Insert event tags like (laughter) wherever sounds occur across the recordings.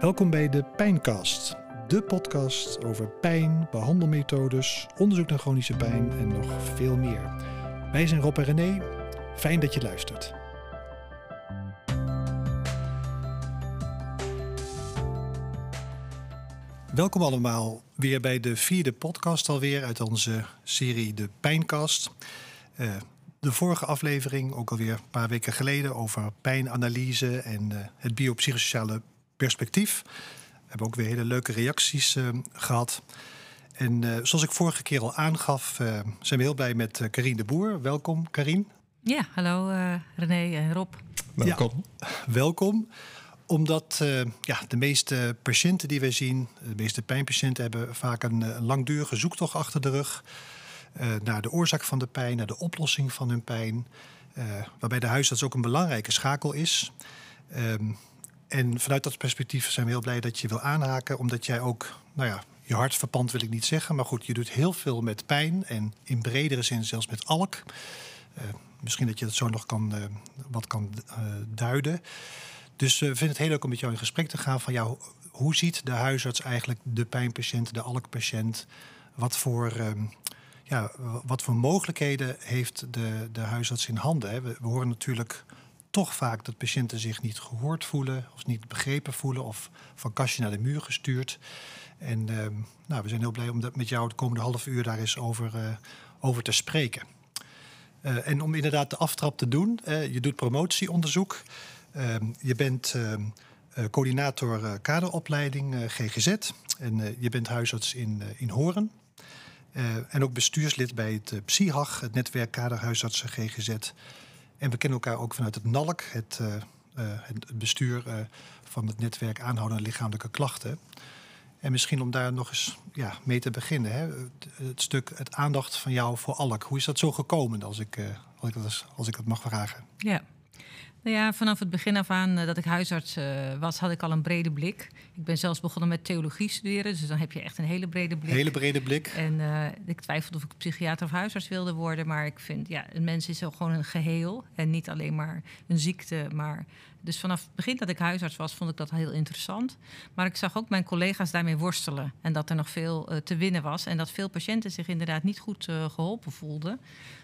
Welkom bij de Pijncast, de podcast over pijn, behandelmethodes, onderzoek naar chronische pijn en nog veel meer. Wij zijn Rob en René. Fijn dat je luistert. Welkom allemaal weer bij de vierde podcast alweer uit onze serie De Pijncast. Uh, de vorige aflevering, ook alweer een paar weken geleden, over pijnanalyse en uh, het biopsychosociale perspectief. We hebben ook weer hele leuke reacties uh, gehad. En uh, zoals ik vorige keer al aangaf, uh, zijn we heel blij met uh, Karine de Boer. Welkom, Karine. Ja, hallo René en Rob. Welkom. Ja, welkom. Omdat ja, de meeste patiënten die wij zien, de meeste pijnpatiënten, hebben vaak een, een langdurige zoektocht achter de rug. naar de oorzaak van de pijn, naar de oplossing van hun pijn. waarbij de huisarts ook een belangrijke schakel is. Um, en vanuit dat perspectief zijn we heel blij dat je wil aanhaken, omdat jij ook, nou ja, je hart verpand wil ik niet zeggen, maar goed, je doet heel veel met pijn en in bredere zin zelfs met alk. Uh, misschien dat je dat zo nog kan, uh, wat kan uh, duiden. Dus we vinden het heel leuk om met jou in gesprek te gaan van jou. Hoe ziet de huisarts eigenlijk de pijnpatiënt, de alkpatiënt? Wat voor, ehm, ja, wat voor mogelijkheden heeft de, de huisarts in handen? Hè? We horen natuurlijk toch vaak dat patiënten zich niet gehoord voelen of niet begrepen voelen of van kastje naar de muur gestuurd. En uh, nou, we zijn heel blij om dat met jou het komende half uur daar eens over, uh, over te spreken. Uh, en om inderdaad de aftrap te doen, uh, je doet promotieonderzoek. Ehm, je bent ehm, coördinator kaderopleiding GGZ en je bent huisarts in, in Horen. en ook bestuurslid bij het PSIHAG, het netwerk kaderhuisartsen GGZ. En we kennen elkaar ook vanuit het NALK, het, uh, uh, het bestuur uh, van het netwerk aanhoudende lichamelijke klachten. En misschien om daar nog eens ja, mee te beginnen. Hè? Het stuk, het aandacht van jou voor ALK. Hoe is dat zo gekomen, als ik, als ik, dat, als ik dat mag vragen? Ja, nou ja, vanaf het begin af aan dat ik huisarts uh, was, had ik al een brede blik. Ik ben zelfs begonnen met theologie studeren, dus dan heb je echt een hele brede blik. Hele brede blik. En uh, ik twijfelde of ik psychiater of huisarts wilde worden, maar ik vind, ja, een mens is gewoon een geheel en niet alleen maar een ziekte. Maar dus vanaf het begin dat ik huisarts was, vond ik dat heel interessant. Maar ik zag ook mijn collega's daarmee worstelen en dat er nog veel te winnen was en dat veel patiënten zich inderdaad niet goed geholpen voelden.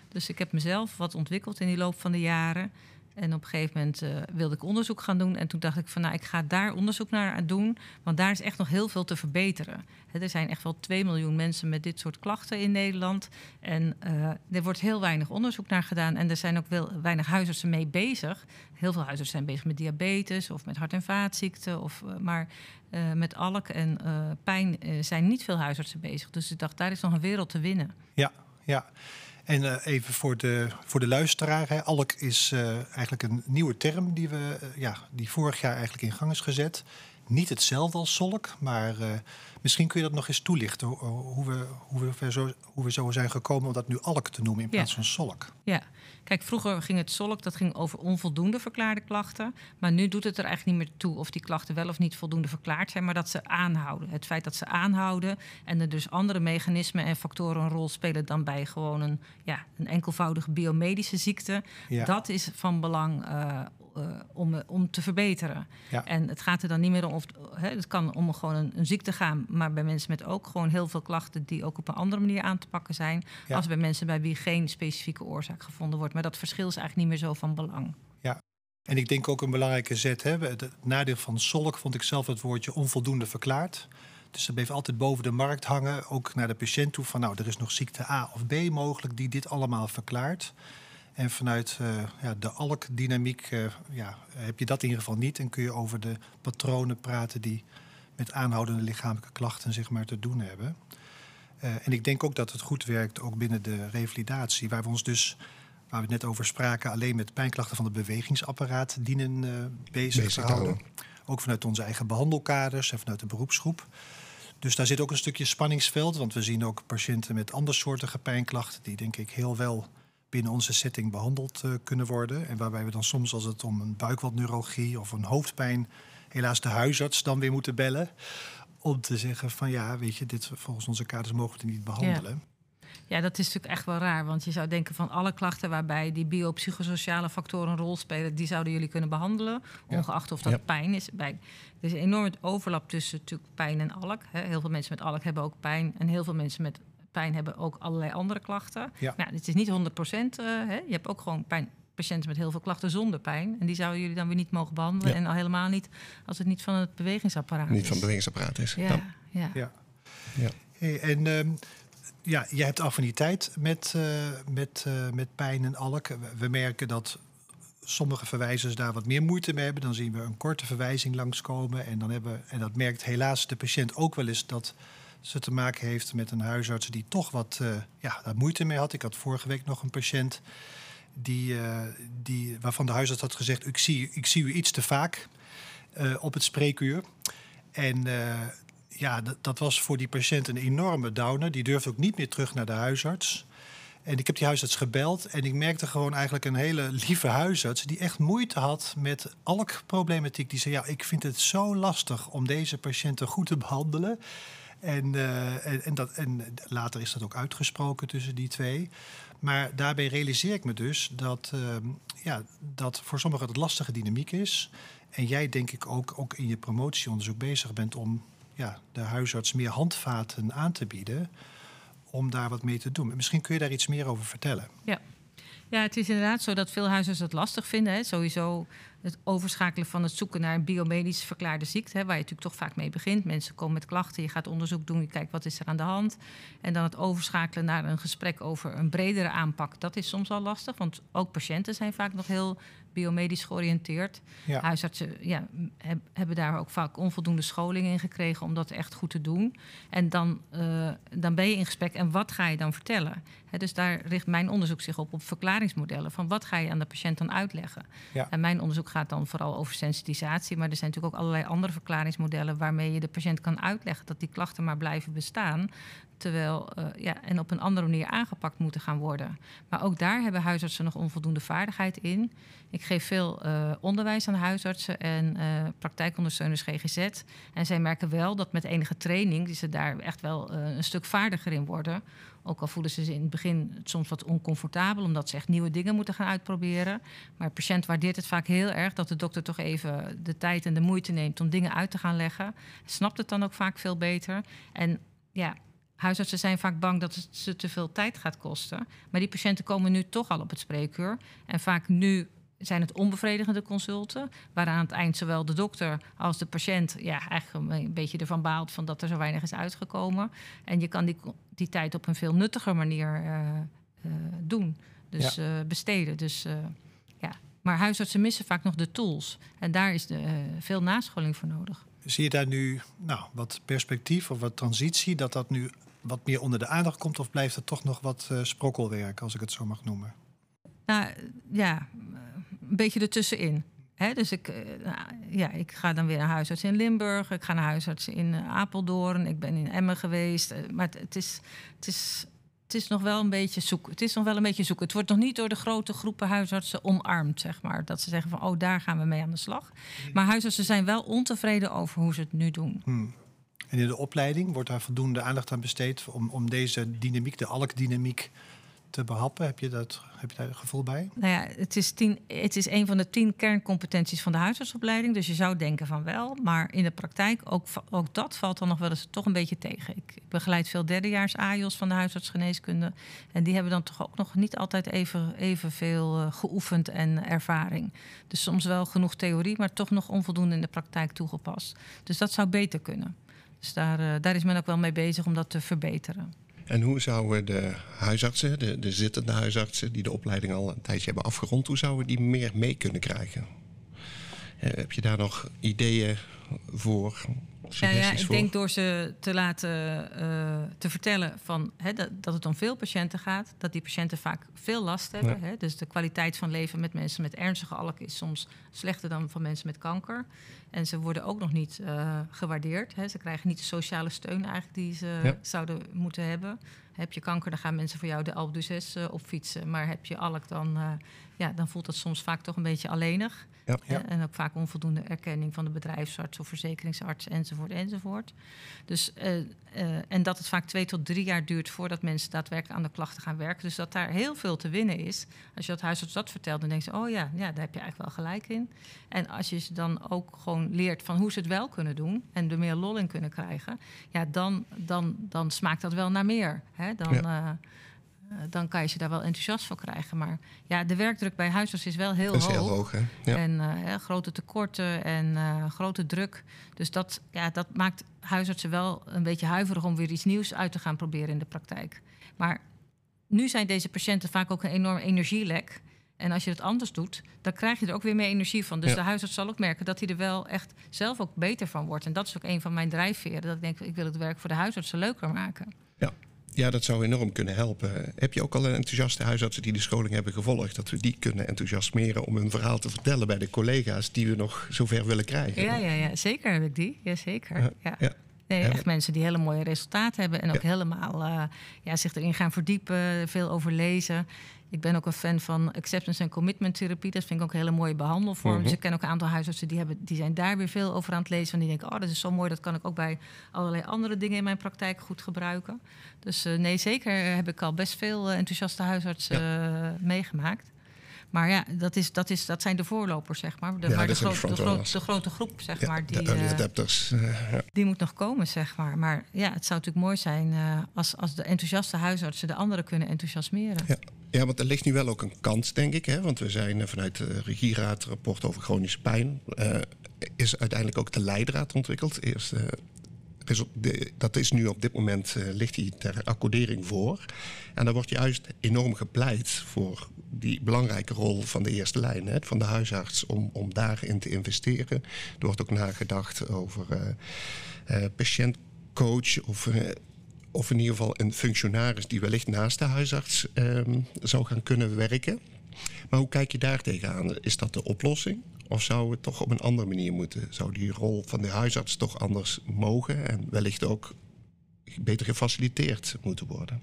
Dus ik heb mezelf wat ontwikkeld in die loop van de jaren. En op een gegeven moment uh, wilde ik onderzoek gaan doen. En toen dacht ik van nou, ik ga daar onderzoek naar doen. Want daar is echt nog heel veel te verbeteren. Er zijn echt wel 2 miljoen mensen met dit soort klachten in Nederland. En uh, er wordt heel weinig onderzoek naar gedaan. En er zijn ook wel weinig huisartsen mee bezig. Heel veel huisartsen zijn bezig met diabetes of met hart- en vaatziekten. Of, uh, maar met alk en pijn zijn niet veel huisartsen bezig. Dus ik dacht, daar is nog een wereld te winnen. Ja, ja. En uh, even voor de, voor de luisteraar. Hè. Alk is uh, eigenlijk een nieuwe term die, we, uh, ja, die vorig jaar eigenlijk in gang is gezet. Niet hetzelfde als solk, maar misschien kun je dat nog eens toelichten. Hoe we, hoe, we zo, hoe we zo zijn gekomen om dat nu alk te noemen in plaats ja. van solk. Ja, kijk, vroeger ging het solk, dat ging over onvoldoende verklaarde klachten. Maar nu doet het er eigenlijk niet meer toe of die klachten wel of niet voldoende verklaard zijn, maar dat ze aanhouden. Het feit dat ze aanhouden en er dus andere mechanismen en factoren een rol spelen dan bij gewoon een, ja, een enkelvoudige biomedische ziekte. Ja. Dat is van belang uh, uh, om, om te verbeteren. Ja. En het gaat er dan niet meer om, of, hè, het kan om gewoon een, een, ziekte gaan, maar bij mensen met ook gewoon heel veel klachten die ook op een andere manier aan te pakken zijn, ja. als bij mensen bij wie geen specifieke oorzaak gevonden wordt. Maar dat verschil is eigenlijk niet meer zo van belang. Ja. En ik denk ook een belangrijke zet. Hè. Het nadeel van solk vond ik zelf het woordje onvoldoende verklaard. Dus dat bleef altijd boven de markt hangen, ook naar de patiënt toe. Van nou, er is nog ziekte A of B mogelijk die dit allemaal verklaart. En vanuit uh, ja, de alkdynamiek uh, ja, heb je dat in ieder geval niet. En kun je over de patronen praten die met aanhoudende lichamelijke klachten zeg maar, te doen hebben. Uh, en ik denk ook dat het goed werkt ook binnen de revalidatie, waar we ons dus, waar we het net over spraken, alleen met pijnklachten van het bewegingsapparaat dienen bezig, bezig te houden. Ook vanuit onze eigen behandelkaders en vanuit de beroepsgroep. Dus daar zit ook een stukje spanningsveld, want we zien ook patiënten met andersoortige pijnklachten, die denk ik heel wel binnen onze setting behandeld uh, kunnen worden. En waarbij we dan soms, als het om een buikwandneurologie of een hoofdpijn, helaas de huisarts dan weer moeten bellen. Om te zeggen van ja, weet je, dit volgens onze kaders mogen we het niet behandelen. Ja. Ja, dat is natuurlijk echt wel raar. Want je zou denken van alle klachten waarbij die biopsychosociale factoren een rol spelen, die zouden jullie kunnen behandelen. Ongeacht of dat pijn is. Bij, er is een enorm overlap tussen natuurlijk pijn en alk. Heel veel mensen met alk hebben ook pijn. En heel veel mensen met pijn hebben ook allerlei andere klachten. Ja. Nou, het is niet 100 procent. Uh, je hebt ook gewoon pijn, patiënten met heel veel klachten zonder pijn. En die zouden jullie dan weer niet mogen behandelen. En al helemaal niet als het niet van het bewegingsapparaat niet is. Niet van het bewegingsapparaat is. Ja, ja. ja. ja. Hey, en um, ja, je hebt affiniteit met, uh, met, uh, met pijn en alk. We merken dat sommige verwijzers daar wat meer moeite mee hebben. Dan zien we een korte verwijzing langskomen. En, dan hebben, en dat merkt helaas de patiënt ook wel eens dat ze te maken heeft met een huisarts die toch wat uh, ja, moeite mee had. Ik had vorige week nog een patiënt die, uh, die, waarvan de huisarts had gezegd: Ik zie, ik zie u iets te vaak uh, op het spreekuur. En ja, dat, dat, was voor die patiënt een enorme downer. Die durfde ook niet meer terug naar de huisarts. En ik heb die huisarts gebeld en ik merkte gewoon eigenlijk een hele lieve huisarts die echt moeite had met alkproblematiek. Die zei: Ja, ik vind het zo lastig om deze patiënten goed te behandelen. En, uh, en, dat, en later is dat ook uitgesproken tussen die twee. Maar daarbij realiseer ik me dus dat, uh, ja, dat voor sommigen het lastige dynamiek is. En jij denk ik ook, ook in je promotieonderzoek bezig bent om ja, de huisarts meer handvaten aan te bieden om daar wat mee te doen. Misschien kun je daar iets meer over vertellen. Ja, ja het is inderdaad zo dat veel huisartsen het lastig vinden. Hè. Sowieso het overschakelen van het zoeken naar een biomedisch verklaarde ziekte, hè, waar je natuurlijk toch vaak mee begint. Mensen komen met klachten, je gaat onderzoek doen, je kijkt wat is er aan de hand. En dan het overschakelen naar een gesprek over een bredere aanpak, dat is soms al lastig, want ook patiënten zijn vaak nog heel biomedisch georiënteerd. Ja. Huisartsen ja, hebben daar ook vaak onvoldoende scholing in gekregen om dat echt goed te doen. En dan, uh, dan ben je in gesprek en wat ga je dan vertellen? Dus daar richt mijn onderzoek zich op, op verklaringsmodellen. Van wat ga je aan de patiënt dan uitleggen? Ja. En mijn onderzoek gaat dan vooral over sensitisatie. Maar er zijn natuurlijk ook allerlei andere verklaringsmodellen waarmee je de patiënt kan uitleggen dat die klachten maar blijven bestaan. Terwijl, uh, ja, en op een andere manier aangepakt moeten gaan worden. Maar ook daar hebben huisartsen nog onvoldoende vaardigheid in. Ik geef veel uh, onderwijs aan huisartsen en uh, praktijkondersteuners GGZ. En zij merken wel dat met enige training ze daar echt wel een stuk vaardiger in worden. Ook al voelen ze in het begin soms wat oncomfortabel, omdat ze echt nieuwe dingen moeten gaan uitproberen. Maar de patiënt waardeert het vaak heel erg dat de dokter toch even de tijd en de moeite neemt om dingen uit te gaan leggen. Snapt het dan ook vaak veel beter. En ja, Huisartsen zijn vaak bang dat het ze te veel tijd gaat kosten. Maar die patiënten komen nu toch al op het spreekuur. En vaak nu zijn het onbevredigende consulten, waaraan aan het eind zowel de dokter als de patiënt ja, eigenlijk een beetje ervan baalt van dat er zo weinig is uitgekomen. En je kan die, die tijd op een veel nuttiger manier uh, uh, doen, dus ja. uh, besteden. Dus, ja. Maar huisartsen missen vaak nog de tools en daar is de, veel nascholing voor nodig. Zie je daar nu nou, wat perspectief of wat transitie, dat dat nu wat meer onder de aandacht komt? Of blijft het toch nog wat sprokkelwerk, als ik het zo mag noemen? Nou ja, een beetje ertussenin. He, dus ik, uh, ja, ik ga dan weer naar huisarts in Limburg. Ik ga naar huisarts in uh, Apeldoorn. Ik ben in Emmen geweest. maar het, het, is, het is het is nog wel een beetje zoeken. Het is nog wel een beetje zoeken. Het wordt nog niet door de grote groepen huisartsen omarmd, zeg maar. Dat ze zeggen van, oh, daar gaan we mee aan de slag. Maar huisartsen zijn wel ontevreden over hoe ze het nu doen. Hmm. En in de opleiding wordt daar voldoende aandacht aan besteed om, om deze dynamiek, de alkdynamiek, te behappen? Heb je, dat, heb je daar gevoel bij? Nou ja, het is, tien, het is een van de tien kerncompetenties van de huisartsopleiding. Dus je zou denken van wel. Maar in de praktijk, ook, ook dat valt dan nog wel eens toch een beetje tegen. Ik begeleid veel derdejaars AJOS van de huisartsgeneeskunde. En die hebben dan toch ook nog niet altijd even, even veel uh, geoefend en ervaring. Dus soms wel genoeg theorie, maar toch nog onvoldoende in de praktijk toegepast. Dus dat zou beter kunnen. Dus daar, uh, daar is men ook wel mee bezig om dat te verbeteren. En hoe zouden de huisartsen, de, de zittende huisartsen, die de opleiding al een tijdje hebben afgerond, hoe zouden die meer mee kunnen krijgen? Eh, heb je daar nog ideeën voor? Ja, ja, ik denk door ze te laten uh, te vertellen van, hè, dat, dat, het om veel patiënten gaat, dat die patiënten vaak veel last hebben. Ja. Hè, dus de kwaliteit van leven met mensen met ernstige alk is soms slechter dan van mensen met kanker. En ze worden ook nog niet uh, gewaardeerd. Hè. Ze krijgen niet de sociale steun eigenlijk die ze ja. zouden moeten hebben. Heb je kanker, dan gaan mensen voor jou de Alpe d'Huez uh, opfietsen. Maar heb je alk, dan, uh, ja, dan voelt dat soms vaak toch een beetje alleenig. Ja. Ja. En ook vaak onvoldoende erkenning van de bedrijfsarts of verzekeringsarts enzovoort enzovoort. Dus, uh, uh, en dat het vaak twee tot drie jaar duurt voordat mensen daadwerkelijk aan de klachten gaan werken. Dus dat daar heel veel te winnen is. Als je dat huisarts dat vertelt, dan denk je, oh ja, ja, daar heb je eigenlijk wel gelijk in. En als je ze dan ook gewoon leert van hoe ze het wel kunnen doen en er meer lol in kunnen krijgen, ja, dan, dan, dan smaakt dat wel naar meer. Hè? Dan, ja. Uh, dan kan je ze daar wel enthousiast voor krijgen. Maar ja, de werkdruk bij huisartsen is wel heel is hoog. Heel hoog hè? Ja. En uh, grote tekorten en uh, grote druk. Dus dat, ja, dat maakt huisartsen wel een beetje huiverig om weer iets nieuws uit te gaan proberen in de praktijk. Maar nu zijn deze patiënten vaak ook een enorm energielek. En als je het anders doet, dan krijg je er ook weer meer energie van. Dus ja. de huisarts zal ook merken dat hij er wel echt zelf ook beter van wordt. En dat is ook een van mijn drijfveren. Dat ik denk, ik wil het werk voor de huisartsen leuker maken. Ja. Dat zou enorm kunnen helpen. Heb je ook al een enthousiaste huisartsen die de scholing hebben gevolgd? Dat we die kunnen enthousiasmeren om hun verhaal te vertellen bij de collega's die we nog zover willen krijgen. Ja, ja, ja zeker heb ik die. Jazeker. Ja, ja. ja. Nee, echt mensen die hele mooie resultaten hebben en ook ja. helemaal uh, ja, zich erin gaan verdiepen, veel over lezen. Ik ben ook een fan van acceptance en commitment therapie. Dat vind ik ook een hele mooie behandelvorm. Mm -hmm. Dus ik ken ook een aantal huisartsen die, hebben, die zijn daar weer veel over aan het lezen. En die denken, oh, dat is zo mooi. Dat kan ik ook bij allerlei andere dingen in mijn praktijk goed gebruiken. Dus uh, nee, zeker heb ik al best veel uh, enthousiaste huisartsen ja. uh, meegemaakt. Maar ja, dat, is, dat, is, dat zijn de voorlopers, zeg maar. De, ja, maar de, gro de, gro de, grote groep, zeg ja, maar. Die, de early adapters. (laughs) die moet nog komen, zeg maar. Maar ja, het zou natuurlijk mooi zijn als, als de enthousiaste huisartsen de anderen kunnen enthousiasmeren. Ja. Ja, want er ligt nu wel ook een kans, denk ik. Hè? Want we zijn vanuit de regieraad rapport over chronische pijn... Uh, is uiteindelijk ook de leidraad ontwikkeld. Eerst, uh, de, dat is nu op dit moment, uh, ligt die ter accordering voor. En daar wordt juist enorm gepleit voor die belangrijke rol van de eerste lijn, van de huisarts, om, om daarin te investeren. Er wordt ook nagedacht over patiëntcoach of of in ieder geval een functionaris die wellicht naast de huisarts um, zou gaan kunnen werken. Maar hoe kijk je daar tegenaan? Is dat de oplossing? Of zou het toch op een andere manier moeten? Zou die rol van de huisarts toch anders mogen en wellicht ook beter gefaciliteerd moeten worden?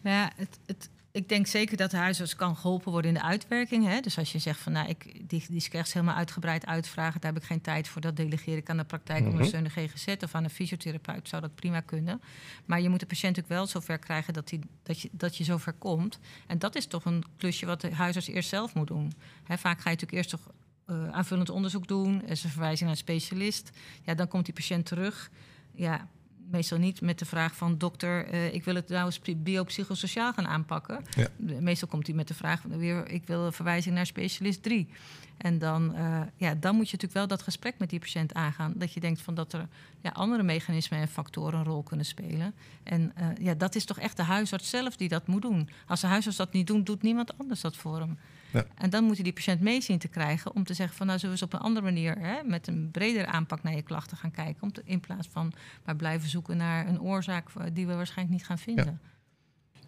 Nou ja, het, het, ik denk zeker dat de huisarts kan geholpen worden in de uitwerking. Hè? Dus als je zegt van nou, ik, die, die slechts helemaal uitgebreid uitvragen, daar heb ik geen tijd voor. Dat delegeer ik aan de praktijkondersteunende -hmm. GGZ of aan een fysiotherapeut, zou dat prima kunnen. Maar je moet de patiënt ook wel zover krijgen dat, die, dat, je, dat je zover komt. En dat is toch een klusje wat de huisarts eerst zelf moet doen. Hè, vaak ga je natuurlijk eerst toch uh, aanvullend onderzoek doen, is een verwijzing naar een specialist. Ja, dan komt die patiënt terug. Ja, meestal niet met de vraag van dokter, uh, ik wil het nou biopsychosociaal gaan aanpakken. Ja. Meestal komt hij met de vraag weer, ik wil een verwijzing naar specialist 3. En dan, uh, ja, dan moet je natuurlijk wel dat gesprek met die patiënt aangaan. Dat je denkt van dat er ja, andere mechanismen en factoren een rol kunnen spelen. En uh, ja, dat is toch echt de huisarts zelf die dat moet doen. Als de huisarts dat niet doet, doet niemand anders dat voor hem. Ja. En dan moet je die patiënt mee zien te krijgen om te zeggen van nou zullen we eens op een andere manier hè, met een bredere aanpak naar je klachten gaan kijken. Om te, in plaats van maar blijven zoeken naar een oorzaak die we waarschijnlijk niet gaan vinden. Ja.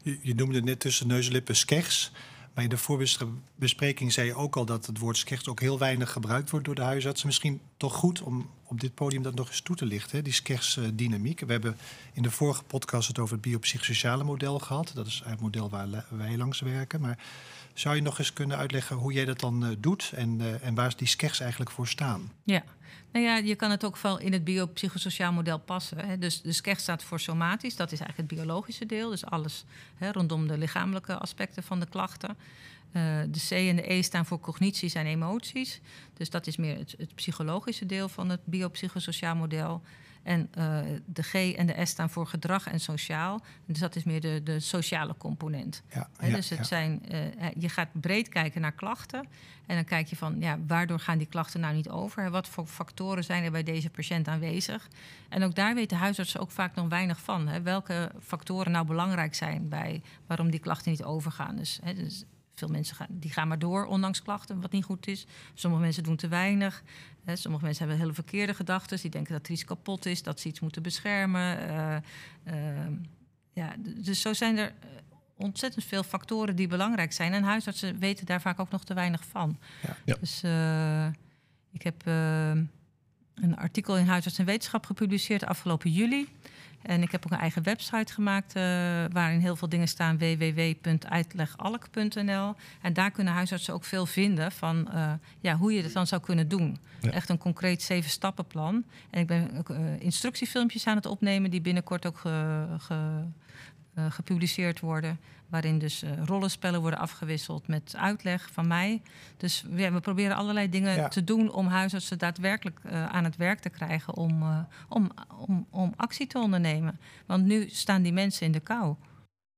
Je, je, noemde net tussen neus en lippen. In de voorbespreking zei je ook al dat het woord skers ook heel weinig gebruikt wordt door de huisartsen. Misschien toch goed om op dit podium dat nog eens toe te lichten, hè? die skers-dynamiek. We hebben in de vorige podcast het over het biopsychosociale model gehad. Dat is het model waar wij langs werken. Maar zou je nog eens kunnen uitleggen hoe jij dat dan uh, doet en, uh, en waar die skers eigenlijk voor staan? Ja, nou ja, je kan het ook wel in het biopsychosociaal model passen. Hè. Dus de SKEG staat voor somatisch, dat is eigenlijk het biologische deel. Dus alles hè, rondom de lichamelijke aspecten van de klachten. Uh, de C en de E staan voor cognities en emoties. Dus dat is meer het, het psychologische deel van het biopsychosociaal model. En uh, de G en de S staan voor gedrag en sociaal. Dus dat is meer de, de sociale component. Ja, He, ja, dus het ja. zijn, uh, je gaat breed kijken naar klachten. En dan kijk je van, ja, waardoor gaan die klachten nou niet over? Wat voor factoren zijn er bij deze patiënt aanwezig? En ook daar weten huisartsen ook vaak nog weinig van. Hè? Welke factoren nou belangrijk zijn bij waarom die klachten niet overgaan. Dus, hè, dus veel mensen gaan, die gaan maar door, ondanks klachten, wat niet goed is. Sommige mensen doen te weinig. Hè. Sommige mensen hebben hele verkeerde gedachten. Die denken dat er iets kapot is, dat ze iets moeten beschermen. Uh, uh, ja, dus zo zijn er ontzettend veel factoren die belangrijk zijn. En huisartsen weten daar vaak ook nog te weinig van. Ja. Ja. Dus uh, ik heb een artikel in Huisarts en Wetenschap gepubliceerd afgelopen juli. En ik heb ook een eigen website gemaakt uh, waarin heel veel dingen staan: www.uitlegalk.nl. En daar kunnen huisartsen ook veel vinden van uh, ja, hoe je het dan zou kunnen doen. Echt een concreet zeven stappenplan. En ik ben ook uh, instructiefilmpjes aan het opnemen die binnenkort ook ge, ge, gepubliceerd worden waarin dus rollenspellen worden afgewisseld met uitleg van mij. Dus ja, we proberen allerlei dingen ja. te doen om huisartsen daadwerkelijk aan het werk te krijgen om, om actie te ondernemen. Want nu staan die mensen in de kou.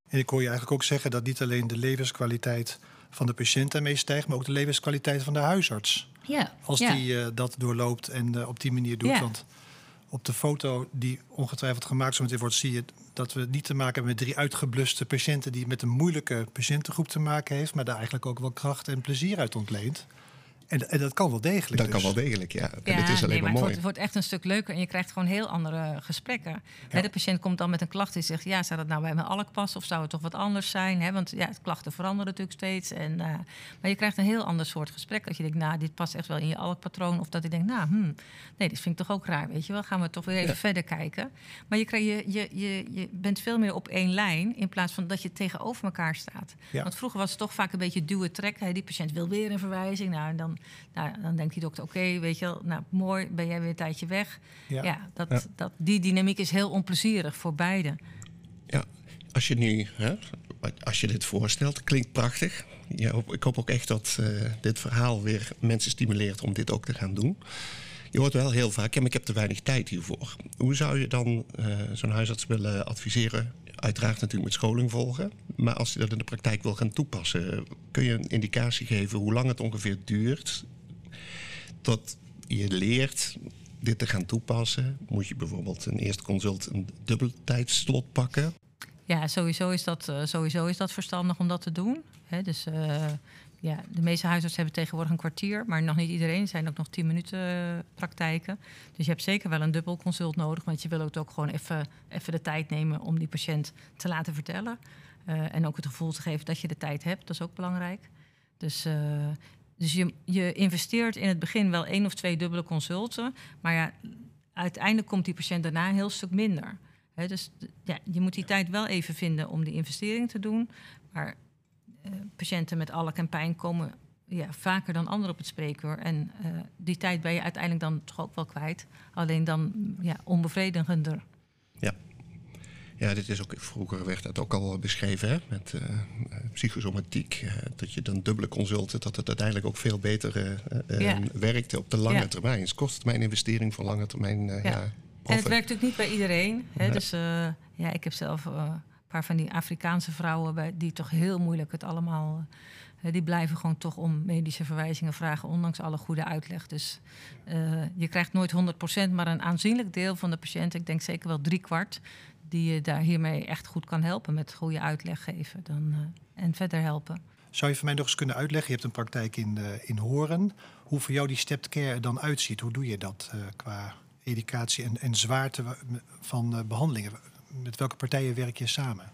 En ik hoor je eigenlijk ook zeggen dat niet alleen de levenskwaliteit van de patiënt daarmee stijgt, maar ook de levenskwaliteit van de huisarts. Ja. Als ja. die dat doorloopt en op die manier doet. Ja. Want op de foto die ongetwijfeld gemaakt zo meteen wordt, zie je dat we niet te maken hebben met drie uitgebluste patiënten die met een moeilijke patiëntengroep te maken heeft, maar daar eigenlijk ook wel kracht en plezier uit ontleent. En, en dat kan wel degelijk. Dat dus. kan wel degelijk, ja. Ja, en het is alleen nee, maar het mooi. wordt, het wordt echt een stuk leuker en je krijgt gewoon heel andere gesprekken. Hè, de patiënt komt dan met een klacht en zegt: Ja, zou dat nou bij mijn alk passen of zou het toch wat anders zijn? Hè, want ja, klachten veranderen natuurlijk steeds. En, uh, maar je krijgt een heel ander soort gesprek. Dat je denkt: Nou, dit past echt wel in je alkpatroon. Of dat je denkt: Nou, hmm, nee, dit vind ik toch ook raar. Weet je wel, gaan we toch weer even ja. verder kijken. Maar je, krijg, je, je, je, je bent veel meer op één lijn in plaats van dat je tegenover elkaar staat. Ja. Want vroeger was het toch vaak een beetje duwen trek. Die patiënt wil weer een verwijzing. Nou, en dan, nou, dan denkt die dokter, oké, okay, weet je wel, nou mooi, ben jij weer een tijdje weg. Ja, ja, dat, ja. Dat, die dynamiek is heel onplezierig voor beide. Ja, als je nu, hè, als je dit voorstelt, klinkt prachtig. Ja, ik hoop ook echt dat uh, dit verhaal weer mensen stimuleert om dit ook te gaan doen. Je hoort wel heel vaak, maar ik heb te weinig tijd hiervoor. Hoe zou je dan uh, zo'n huisarts willen adviseren? Uiteraard natuurlijk met scholing volgen. Maar als je dat in de praktijk wil gaan toepassen, kun je een indicatie geven hoe lang het ongeveer duurt dat je leert dit te gaan toepassen, moet je bijvoorbeeld een eerste consult een dubbel tijdslot pakken. Ja, sowieso is dat, uh, sowieso is dat verstandig om dat te doen. Dus uh, ja, de meeste huisartsen hebben tegenwoordig een kwartier, maar nog niet iedereen. Er zijn ook nog 10 minuten uh, praktijken. Dus je hebt zeker wel een dubbel consult nodig, want je wil ook, ook gewoon even, even de tijd nemen om die patiënt te laten vertellen. en ook het gevoel te geven dat je de tijd hebt, dat is ook belangrijk. Dus dus je, je, investeert in het begin wel één of twee dubbele consulten. Maar ja, uiteindelijk komt die patiënt daarna een heel stuk minder. He, dus ja, je moet die tijd wel even vinden om die investering te doen. Maar patiënten met alk en pijn komen ja, vaker dan anderen op het spreekuur. En uh, die tijd ben je uiteindelijk dan toch ook wel kwijt. Alleen dan ja, onbevredigender. Ja. Ja, dit is ook, vroeger werd dat ook al beschreven hè, met uh, psychosomatiek. Uh, dat je dan dubbele consulten, dat het uiteindelijk ook veel beter ja. werkte op de lange ja. termijn. Het is korte termijn investering voor lange termijn. Ja. ja. en het werkt natuurlijk niet bij iedereen. Hè, dus ja, ik heb zelf paar van die Afrikaanse vrouwen die toch heel moeilijk het allemaal. die blijven gewoon toch om medische verwijzingen vragen, ondanks alle goede uitleg. Dus je krijgt nooit 100%, maar een aanzienlijk deel van de patiënten, ik denk zeker wel drie kwart, die je daar hiermee echt goed kan helpen met goede uitleg geven dan, en verder helpen. Zou je voor mij nog eens kunnen uitleggen? Je hebt een praktijk in, in Horen. Hoe voor jou die stepped care er dan uitziet? Hoe doe je dat qua educatie en, en zwaarte van behandelingen? Met welke partijen werk je samen?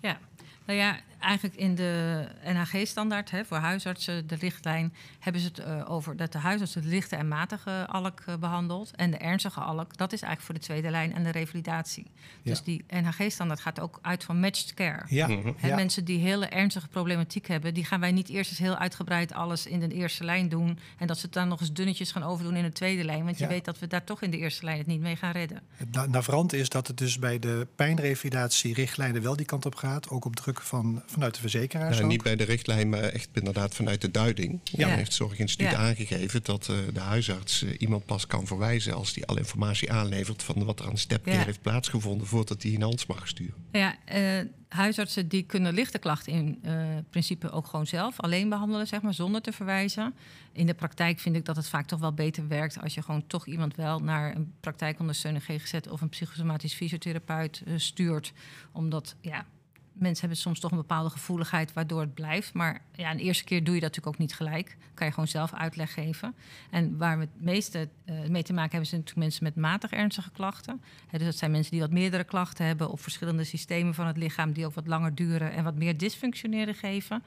Ja, nou ja, eigenlijk in de NHG-standaard voor huisartsen, de richtlijn, hebben ze het uh, over dat de huisarts de lichte en matige alk uh, behandelt. En de ernstige alk, dat is eigenlijk voor de tweede lijn en de revalidatie. Ja. Dus die NHG-standaard gaat ook uit van matched care. Ja. He, ja. Mensen die hele ernstige problematiek hebben, die gaan wij niet eerst eens heel uitgebreid alles in de eerste lijn doen. En dat ze het dan nog eens dunnetjes gaan overdoen in de tweede lijn. Want je weet dat we daar toch in de eerste lijn het niet mee gaan redden. Het navrant is dat het dus bij de pijnrevalidatie-richtlijnen wel die kant op gaat. Ook op druk van vanuit de verzekeraars? Nou, niet bij de richtlijn, maar echt inderdaad vanuit de duiding. Ja. Dan heeft het Zorginstituut ja. aangegeven dat uh, de huisarts uh, iemand pas kan verwijzen als die alle informatie aanlevert van wat er aan stepcare ja. heeft plaatsgevonden voordat hij een hand mag sturen. Ja, uh, huisartsen die kunnen lichte klachten in principe ook gewoon zelf alleen behandelen, zeg maar, zonder te verwijzen. In de praktijk vind ik dat het vaak toch wel beter werkt als je gewoon toch iemand wel naar een praktijkondersteuner GGZ of een psychosomatisch fysiotherapeut stuurt. Omdat ja, mensen hebben soms toch een bepaalde gevoeligheid waardoor het blijft. Maar ja, een eerste keer doe je dat natuurlijk ook niet gelijk. Kan je gewoon zelf uitleg geven. En waar we het meeste uh, mee te maken hebben, zijn natuurlijk mensen met matig ernstige klachten. Dus dat zijn mensen die wat meerdere klachten hebben op verschillende systemen van het lichaam, die ook wat langer duren en wat meer dysfunctioneren geven.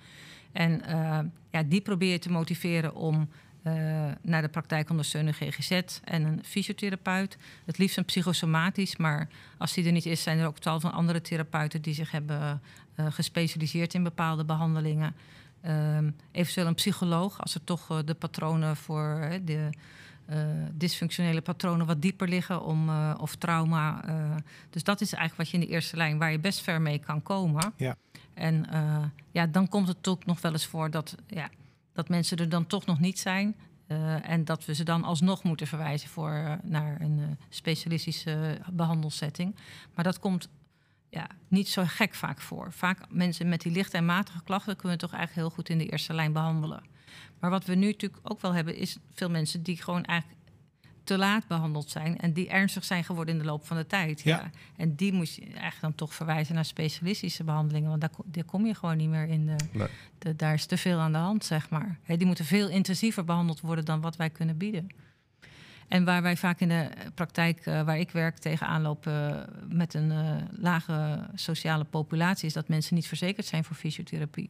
En uh, ja, die probeer je te motiveren om naar de praktijkondersteuner GGZ en een fysiotherapeut. Het liefst een psychosomatisch, maar als die er niet is, zijn er ook tal van andere therapeuten die zich hebben gespecialiseerd in bepaalde behandelingen. Um, eventueel een psycholoog, als er toch de patronen voor de uh, dysfunctionele patronen wat dieper liggen om, uh, of trauma. Uh, dus dat is eigenlijk wat je in de eerste lijn, waar je best ver mee kan komen. Ja. En ja, dan komt het ook nog wel eens voor dat, ja, dat mensen er dan toch nog niet zijn. en dat we ze dan alsnog moeten verwijzen voor, naar een specialistische behandelsetting. Maar dat komt ja, niet zo gek vaak voor. Vaak mensen met die lichte en matige klachten kunnen we toch eigenlijk heel goed in de eerste lijn behandelen. Maar wat we nu natuurlijk ook wel hebben, is veel mensen die gewoon eigenlijk te laat behandeld zijn en die ernstig zijn geworden in de loop van de tijd. Ja. En die moet je eigenlijk dan toch verwijzen naar specialistische behandelingen, want daar, daar kom je gewoon niet meer in. De, de, daar is te veel aan de hand, zeg maar. die moeten veel intensiever behandeld worden dan wat wij kunnen bieden. En waar wij vaak in de praktijk uh, waar ik werk tegenaan lopen met een uh, lage sociale populatie, is dat mensen niet verzekerd zijn voor fysiotherapie.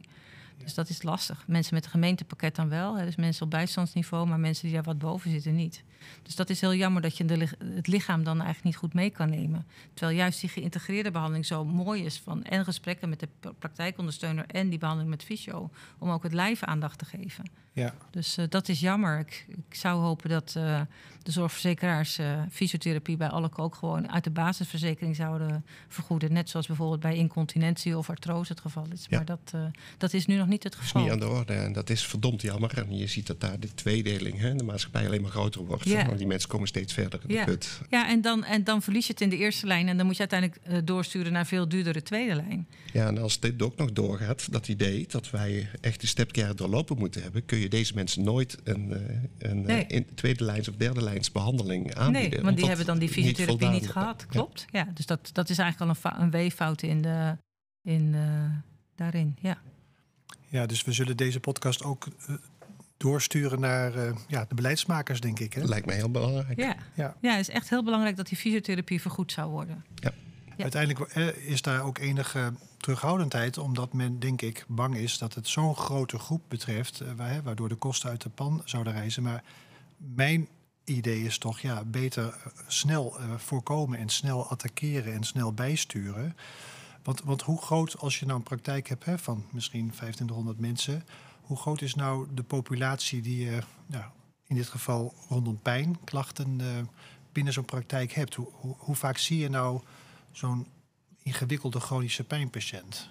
Dus dat is lastig. Mensen met een gemeentepakket dan wel. Hè, dus mensen op bijstandsniveau, maar mensen die daar wat boven zitten niet. Dus dat is heel jammer dat je de, het lichaam dan eigenlijk niet goed mee kan nemen. Terwijl juist die geïntegreerde behandeling zo mooi is van en gesprekken met de praktijkondersteuner en die behandeling met fysio. Om ook het lijf aandacht te geven. Ja. Dus uh, dat is jammer. Ik, ik zou hopen dat uh, de zorgverzekeraars uh, fysiotherapie bij alle ook gewoon uit de basisverzekering zouden vergoeden. Net zoals bijvoorbeeld bij incontinentie of artrose het geval is. Ja. Maar dat, dat is nu nog niet het geval. Dat is niet aan de orde en dat is verdomd jammer. En je ziet dat daar de tweedeling, hè, de maatschappij alleen maar groter wordt. Ja. Want die mensen komen steeds verder in ja. de put. Ja, en dan, en dan verlies je het in de eerste lijn en dan moet je uiteindelijk doorsturen naar veel duurdere tweede lijn. Ja, en als dit ook nog doorgaat, dat idee dat wij echt de stepcare doorlopen moeten hebben, kun je deze mensen nooit een, eh, een eh, in tweede lijns of derde lijns behandeling aanbieden. Nee, want die hebben dan die fysiotherapie niet, gehad. Klopt. Ja. dus dat, dat is eigenlijk al een, een weeffout in de, in, uh, daarin. Ja. ja, dus we zullen deze podcast ook uh, doorsturen naar uh, ja, de beleidsmakers, denk ik. Hè? Lijkt mij heel belangrijk. Ja. Ja. ja, het is echt heel belangrijk dat die fysiotherapie vergoed zou worden. Ja. Ja. Uiteindelijk is daar ook enige terughoudendheid, omdat men, denk ik, bang is dat het zo'n grote groep betreft, eh, waardoor de kosten uit de pan zouden reizen. Maar mijn idee is toch, ja, beter eh, snel voorkomen en snel attackeren en snel bijsturen. Want, want hoe groot, als je nou een praktijk hebt hè, van misschien 2500 mensen, hoe groot is nou de populatie die je nou, in dit geval rondom pijn, klachten binnen zo'n praktijk hebt? Hoe, hoe, hoe vaak zie je nou zo'n ingewikkelde chronische pijnpatiënt?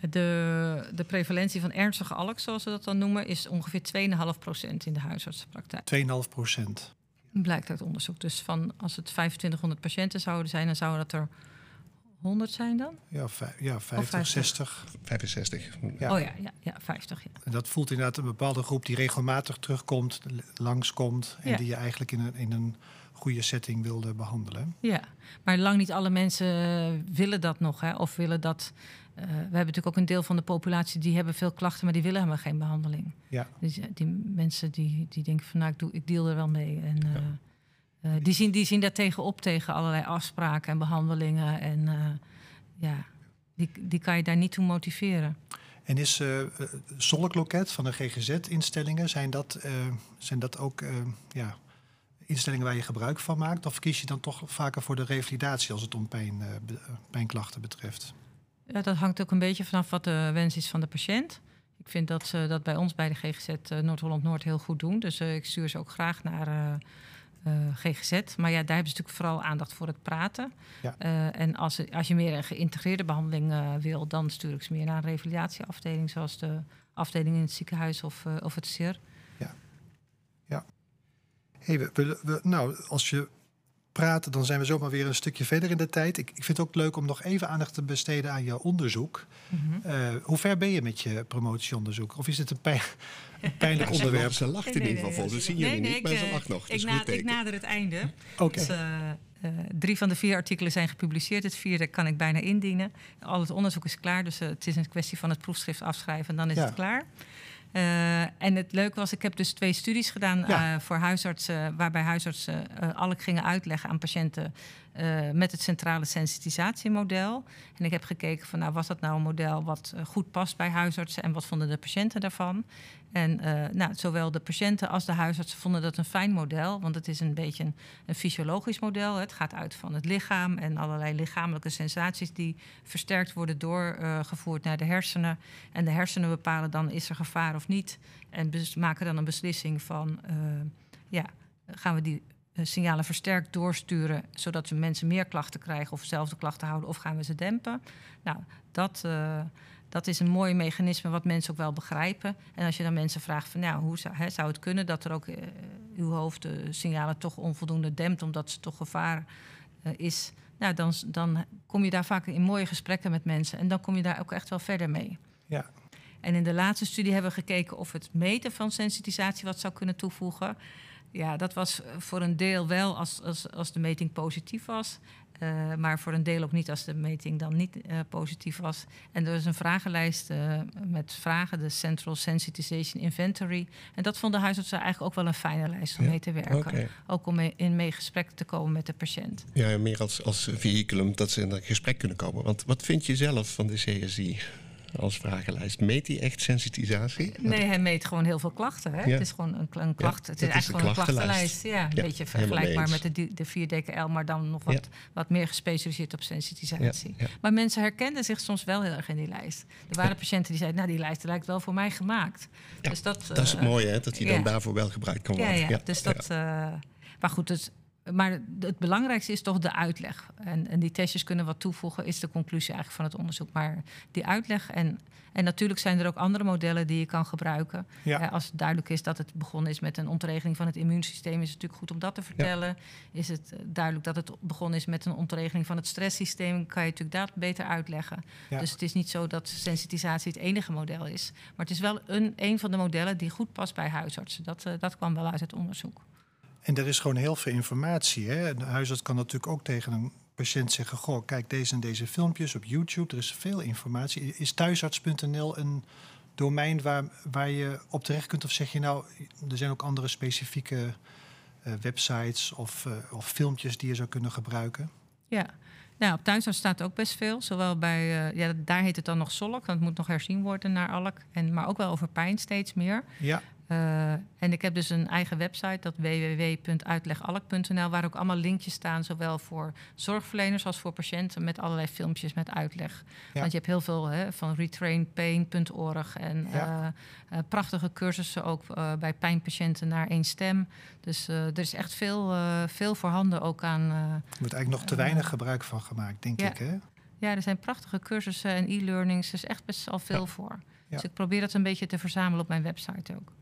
De, de prevalentie van ernstige ALK, zoals we dat dan noemen, is ongeveer 2,5% in de huisartsenpraktijk. 2,5%? Blijkt uit onderzoek. Dus van, als het 2500 patiënten zouden zijn, dan zouden dat er 100 zijn dan? Ja, ja 50, 60. 65. Ja. Oh ja, ja, ja 50. Ja. En dat voelt inderdaad een bepaalde groep die regelmatig terugkomt, langskomt. En die je eigenlijk in een, in een goede setting wilde behandelen. Ja, maar lang niet alle mensen willen dat nog. Hè? Of willen dat. Uh, we hebben natuurlijk ook een deel van de populatie die hebben veel klachten, maar die willen helemaal geen behandeling. Ja. Dus die mensen die, die denken van nou, ik, doe, ik deal er wel mee. En uh, uh, die, zien, die zien daar tegenop tegen allerlei afspraken en behandelingen. En ja, die, die kan je daar niet toe motiveren. En is uh, Zolkloket van de GGZ-instellingen, zijn dat, zijn dat ook ja, instellingen waar je gebruik van maakt? Of kies je dan toch vaker voor de revalidatie als het om pijn, pijnklachten betreft? Ja, dat hangt ook een beetje vanaf wat de wens is van de patiënt. Ik vind dat ze dat bij ons bij de GGZ eh, Noord-Holland-Noord heel goed doen. Dus ik stuur ze ook graag naar GGZ. Maar ja, daar hebben ze natuurlijk vooral aandacht voor het praten. Ja. en als, als je meer een geïntegreerde behandeling wil, dan stuur ik ze meer naar een revalidatieafdeling, zoals de afdeling in het ziekenhuis of, of het CIR. Hey, we, we, nou, als je praat, dan zijn we zomaar weer een stukje verder in de tijd. Ik, ik vind het ook leuk om nog even aandacht te besteden aan jouw onderzoek. Mm hoe ver ben je met je promotieonderzoek? Of is het een, pijn, een pijnlijk (laughs) onderwerp? Ze lacht in ieder geval. Dat zien jullie niet, maar ze lacht nog. Ik, na, ik nader het einde. Oké. Dus, uh, uh, drie van de vier artikelen zijn gepubliceerd. Het vierde kan ik bijna indienen. Al het onderzoek is klaar, dus het is een kwestie van het proefschrift afschrijven en dan is het klaar. Uh, en het leuke was, ik heb dus twee studies gedaan ja. uh, voor huisartsen, waarbij huisartsen uh, alle gingen uitleggen aan patiënten met het centrale sensitisatiemodel. En ik heb gekeken van, nou, was dat nou een model wat goed past bij huisartsen en wat vonden de patiënten daarvan? En uh, nou, zowel de patiënten als de huisartsen vonden dat een fijn model, want het is een beetje een, fysiologisch model. Het gaat uit van het lichaam en allerlei lichamelijke sensaties die versterkt worden doorgevoerd naar de hersenen. En de hersenen bepalen dan is er gevaar of niet en maken dan een beslissing van ja, gaan we die eh, signalen versterkt doorsturen, zodat ze mensen meer klachten krijgen of dezelfde klachten houden, of gaan we ze dempen? Nou, dat, uh, dat is een mooi mechanisme wat mensen ook wel begrijpen. En als je dan mensen vraagt van, nou, hoe zou, hè, zou het kunnen dat er ook uh, uw hoofd de signalen toch onvoldoende dempt, omdat ze toch gevaar is? Nou, dan, dan kom je daar vaak in mooie gesprekken met mensen en dan kom je daar ook echt wel verder mee. Ja. En in de laatste studie hebben we gekeken of het meten van sensitisatie wat zou kunnen toevoegen. Ja, dat was voor een deel wel als, als, als de meting positief was. Uh, maar voor een deel ook niet als de meting dan niet uh, positief was. En er was een vragenlijst uh, met vragen, de Central Sensitization Inventory. En dat vonden huisartsen eigenlijk ook wel een fijne lijst om ja, mee te werken. Okay. Ook om mee, in mee gesprek te komen met de patiënt. Ja, meer als, als vehiculum dat ze in dat gesprek kunnen komen. Want wat vind je zelf van de CSI? Als vragenlijst. Meet hij echt sensitisatie? Nee, hij meet gewoon heel veel klachten. Hè? Ja. Het is gewoon een, een klacht. Ja, het is eigenlijk gewoon een klachtenlijst. Ja, een beetje vergelijkbaar met de, de 4DKL, maar dan nog wat, wat meer gespecialiseerd op sensitisatie. Maar mensen herkenden zich soms wel heel erg in die lijst. Er waren patiënten die zeiden, nou die lijst lijkt wel voor mij gemaakt. dus dat, dat is uh, mooi hè, dat die dan daarvoor wel gebruikt kan worden. Ja, dus dat... Uh, maar goed, dus maar het belangrijkste is toch de uitleg. En, en, die testjes kunnen wat toevoegen, is de conclusie eigenlijk van het onderzoek. Maar die uitleg en, en natuurlijk zijn er ook andere modellen die je kan gebruiken. Ja. Eh, als het duidelijk is dat het begonnen is met een ontregeling van het immuunsysteem, is het natuurlijk goed om dat te vertellen. Ja. Is het eh, duidelijk dat het begonnen is met een ontregeling van het stresssysteem, kan je natuurlijk dat beter uitleggen. Ja. Dus het is niet zo dat sensitisatie het enige model is. Maar het is wel een, een van de modellen die goed past bij huisartsen. Dat, uh, dat kwam wel uit het onderzoek. En er is gewoon heel veel informatie. Hè? De huisarts kan natuurlijk ook tegen een patiënt zeggen: Goh, kijk deze en deze filmpjes op YouTube. Er is veel informatie. Is thuisarts.nl een domein waar, waar je op terecht kunt? Of zeg je nou, er zijn ook andere specifieke uh, websites of, uh, of filmpjes die je zou kunnen gebruiken? Ja. Nou, op thuisarts staat ook best veel. Zowel bij, uh, ja, daar heet het dan nog Solk. Dat moet nog herzien worden naar Alk. En, maar ook wel over pijn steeds meer. Ja. Uh, en ik heb dus een eigen website, dat www.uitlegalk.nl, waar ook allemaal linkjes staan, zowel voor zorgverleners als voor patiënten, met allerlei filmpjes met uitleg. Ja. Want je hebt heel veel hè, van retrainpain.org en ja. uh, uh, prachtige cursussen ook bij pijnpatiënten naar één stem. Dus er is echt veel, veel voorhanden ook aan. er wordt eigenlijk nog te weinig gebruik van gemaakt, denk ja. ik. Hè? Ja, er zijn prachtige cursussen en e-learnings. Er is echt best al veel voor. Dus ik probeer dat een beetje te verzamelen op mijn website ook.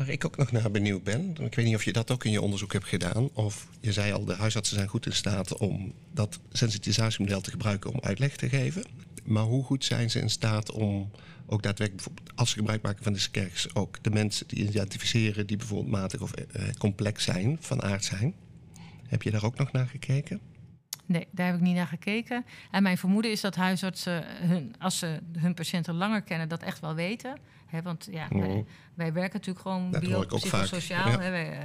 Waar ik ook nog naar benieuwd ben, ik weet niet of je dat ook in je onderzoek hebt gedaan, of je zei al, de huisartsen zijn goed in staat om dat sensitisatiemodel te gebruiken om uitleg te geven. Maar hoe goed zijn ze in staat om ook daadwerkelijk, als ze gebruik maken van de SCERKS, ook de mensen die identificeren die bijvoorbeeld matig of eh, complex zijn, van aard zijn? Heb je daar ook nog naar gekeken? Nee, daar heb ik niet naar gekeken. En mijn vermoeden is dat huisartsen, hun, als ze hun patiënten langer kennen, dat echt wel weten. He, want ja, mm. wij, wij, werken natuurlijk gewoon biopsychosociaal. Ja. He, uh,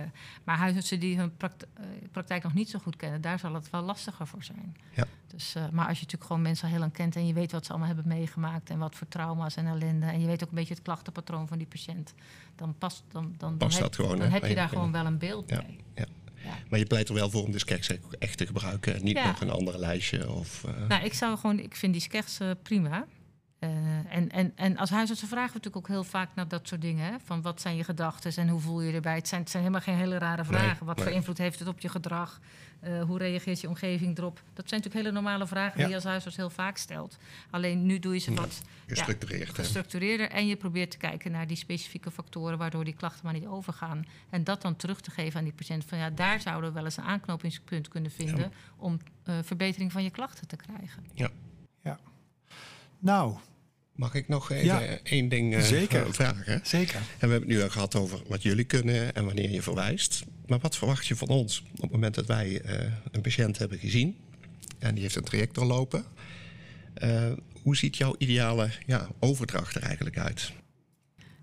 maar huisartsen die hun praktijk, uh, praktijk nog niet zo goed kennen, daar zal het wel lastiger voor zijn. Ja. Dus, uh, maar als je natuurlijk gewoon mensen al heel lang kent en je weet wat ze allemaal hebben meegemaakt en wat voor trauma's en ellende, en je weet ook een beetje het klachtenpatroon van die patiënt, dan past dan, dan, past dan, dat heb, gewoon, dan heb je daar gewoon wel een beeld ja. bij. Ja. Maar je pleit er wel voor om de skeks ook echt te gebruiken en niet nog een ander lijstje? Of, uh... Nou, ik zou gewoon, ik vind die skeks uh, prima. Uh, en, en, en als huisartsen vragen we natuurlijk ook heel vaak naar dat soort dingen. Hè? Van wat zijn je gedachten en hoe voel je erbij? Het zijn, het zijn helemaal geen hele rare vragen. Nee, wat nee. voor invloed heeft het op je gedrag? Uh, hoe reageert je omgeving erop? Dat zijn natuurlijk hele normale vragen ja. die je als huisarts heel vaak stelt. Alleen nu doe je ze wat gestructureerd, ja, gestructureerder. En je probeert te kijken naar die specifieke factoren waardoor die klachten maar niet overgaan. En dat dan terug te geven aan die patiënt. Van ja, daar zouden we wel eens een aanknopingspunt kunnen vinden ja. om uh, verbetering van je klachten te krijgen. Ja. ja. Nou, Mag ik nog even ja, één ding uh, zeker. vragen? Zeker. En we hebben het nu al gehad over wat jullie kunnen en wanneer je verwijst. Maar wat verwacht je van ons op het moment dat wij uh, een patiënt hebben gezien en die heeft een traject doorlopen? Uh, hoe ziet jouw ideale ja, overdracht er eigenlijk uit?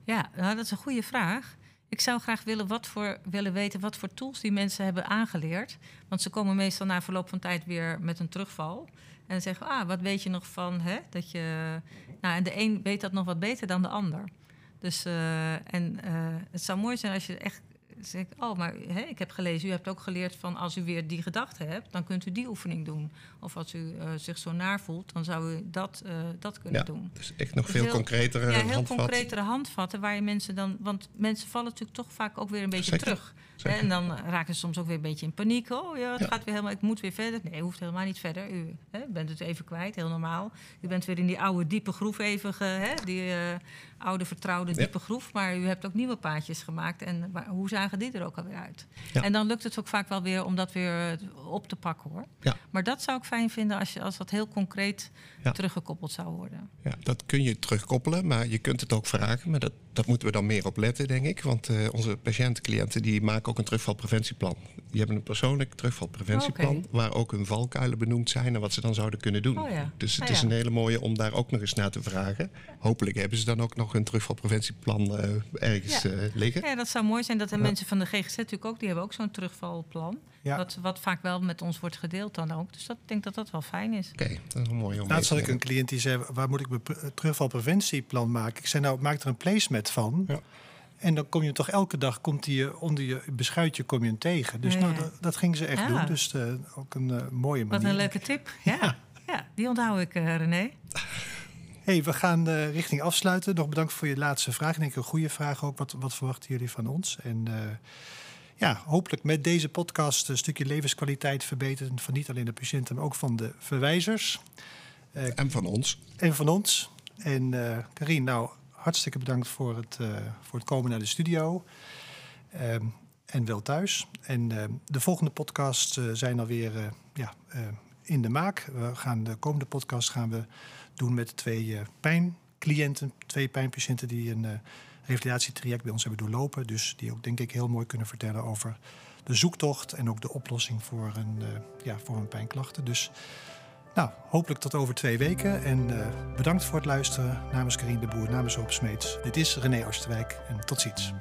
Ja, nou, dat is een goede vraag. Ik zou graag willen, wat voor, willen weten wat voor tools die mensen hebben aangeleerd. Want ze komen meestal na verloop van tijd weer met een terugval. En zeggen ah, wat weet je nog van hè, dat je... Nou, en de een weet dat nog wat beter dan de ander. Dus, uh, en uh, het zou mooi zijn als je echt zeg ik, oh, maar hè, ik heb gelezen, u hebt ook geleerd van als u weer die gedachte hebt, dan kunt u die oefening doen. Of als u uh, zich zo naar voelt, dan zou u dat, uh, dat kunnen ja, doen. Dus echt nog dus veel heel, concretere ja, heel concretere handvatten waar je mensen dan, want mensen vallen natuurlijk toch vaak ook weer een beetje Zeker. terug. Zeker. En dan raken ze soms ook weer een beetje in paniek. Oh ja, het ja. gaat weer helemaal, ik moet weer verder. Nee, hoeft helemaal niet verder. U hè, bent het even kwijt, heel normaal. U bent weer in die oude diepe groef even, ge, hè, die uh, oude vertrouwde diepe ja. groef. Maar u hebt ook nieuwe paadjes gemaakt. En waar, hoe zagen die er ook alweer uit? Ja. En dan lukt het ook vaak wel weer om dat weer op te pakken hoor. Ja. Maar dat zou ik fijn vinden als, je, als dat heel concreet teruggekoppeld zou worden. Ja, dat kun je terugkoppelen, maar je kunt het ook vragen. Maar dat, dat moeten we dan meer op letten, denk ik. Want uh, onze patiënten, cliënten, die maken ook een terugvalpreventieplan. Die hebben een persoonlijk terugvalpreventieplan... Oh, okay. waar ook hun valkuilen benoemd zijn en wat ze dan zouden kunnen doen. Oh, ja. Dus het Ah, is ja. een hele mooie om daar ook nog eens naar te vragen. Hopelijk hebben ze dan ook nog een terugvalpreventieplan uh, ergens Ja. uh, liggen. Ja, dat zou mooi zijn dat de mensen van de GGZ natuurlijk ook, die hebben ook zo'n terugvalplan. Ja. Wat, wat vaak wel met ons wordt gedeeld dan ook. Dus dat, ik denk dat dat wel fijn is. Oké, dat is een mooie om mee Laatst had ik een cliënt die zei: waar moet ik mijn pre- terugvalpreventieplan maken? Ik zei: Nou, maak er een placement van. Ja. En dan kom je toch elke dag komt die je onder je beschuitje kom je hem tegen. Dus Ja, nou, dat, dat ging ze echt Ja. doen. Dus eh, ook een eh, mooie manier. Wat een leuke tip. (laughs) Ja, ja. die onthoud ik, eh, René. Hey, we gaan eh, richting afsluiten. Nog bedankt voor je laatste vraag. Ik denk een goede vraag ook. Wat, wat verwachten jullie van ons? En eh, ja, hopelijk met deze podcast een stukje levenskwaliteit verbeteren. Van niet alleen de patiënten, maar ook van de verwijzers. Eh, En van ons. en van ons. En eh Karine, nou, hartstikke bedankt voor het, eh, voor het komen naar de studio. Ehm, en wel thuis. En eh, de volgende podcasts eh, zijn alweer ja, in de maak. We gaan de komende podcast gaan we doen met twee pijncliënten, twee pijnpatiënten die een revalidatietraject bij ons hebben doorlopen. Dus die ook denk ik heel mooi kunnen vertellen over de zoektocht en ook de oplossing voor een, ja, voor hun pijnklachten. Dus nou, hopelijk tot over twee weken. En eh, bedankt voor het luisteren namens Karine de Boer, namens Hoop Smeets. Dit is René Oosterwijk en tot ziens.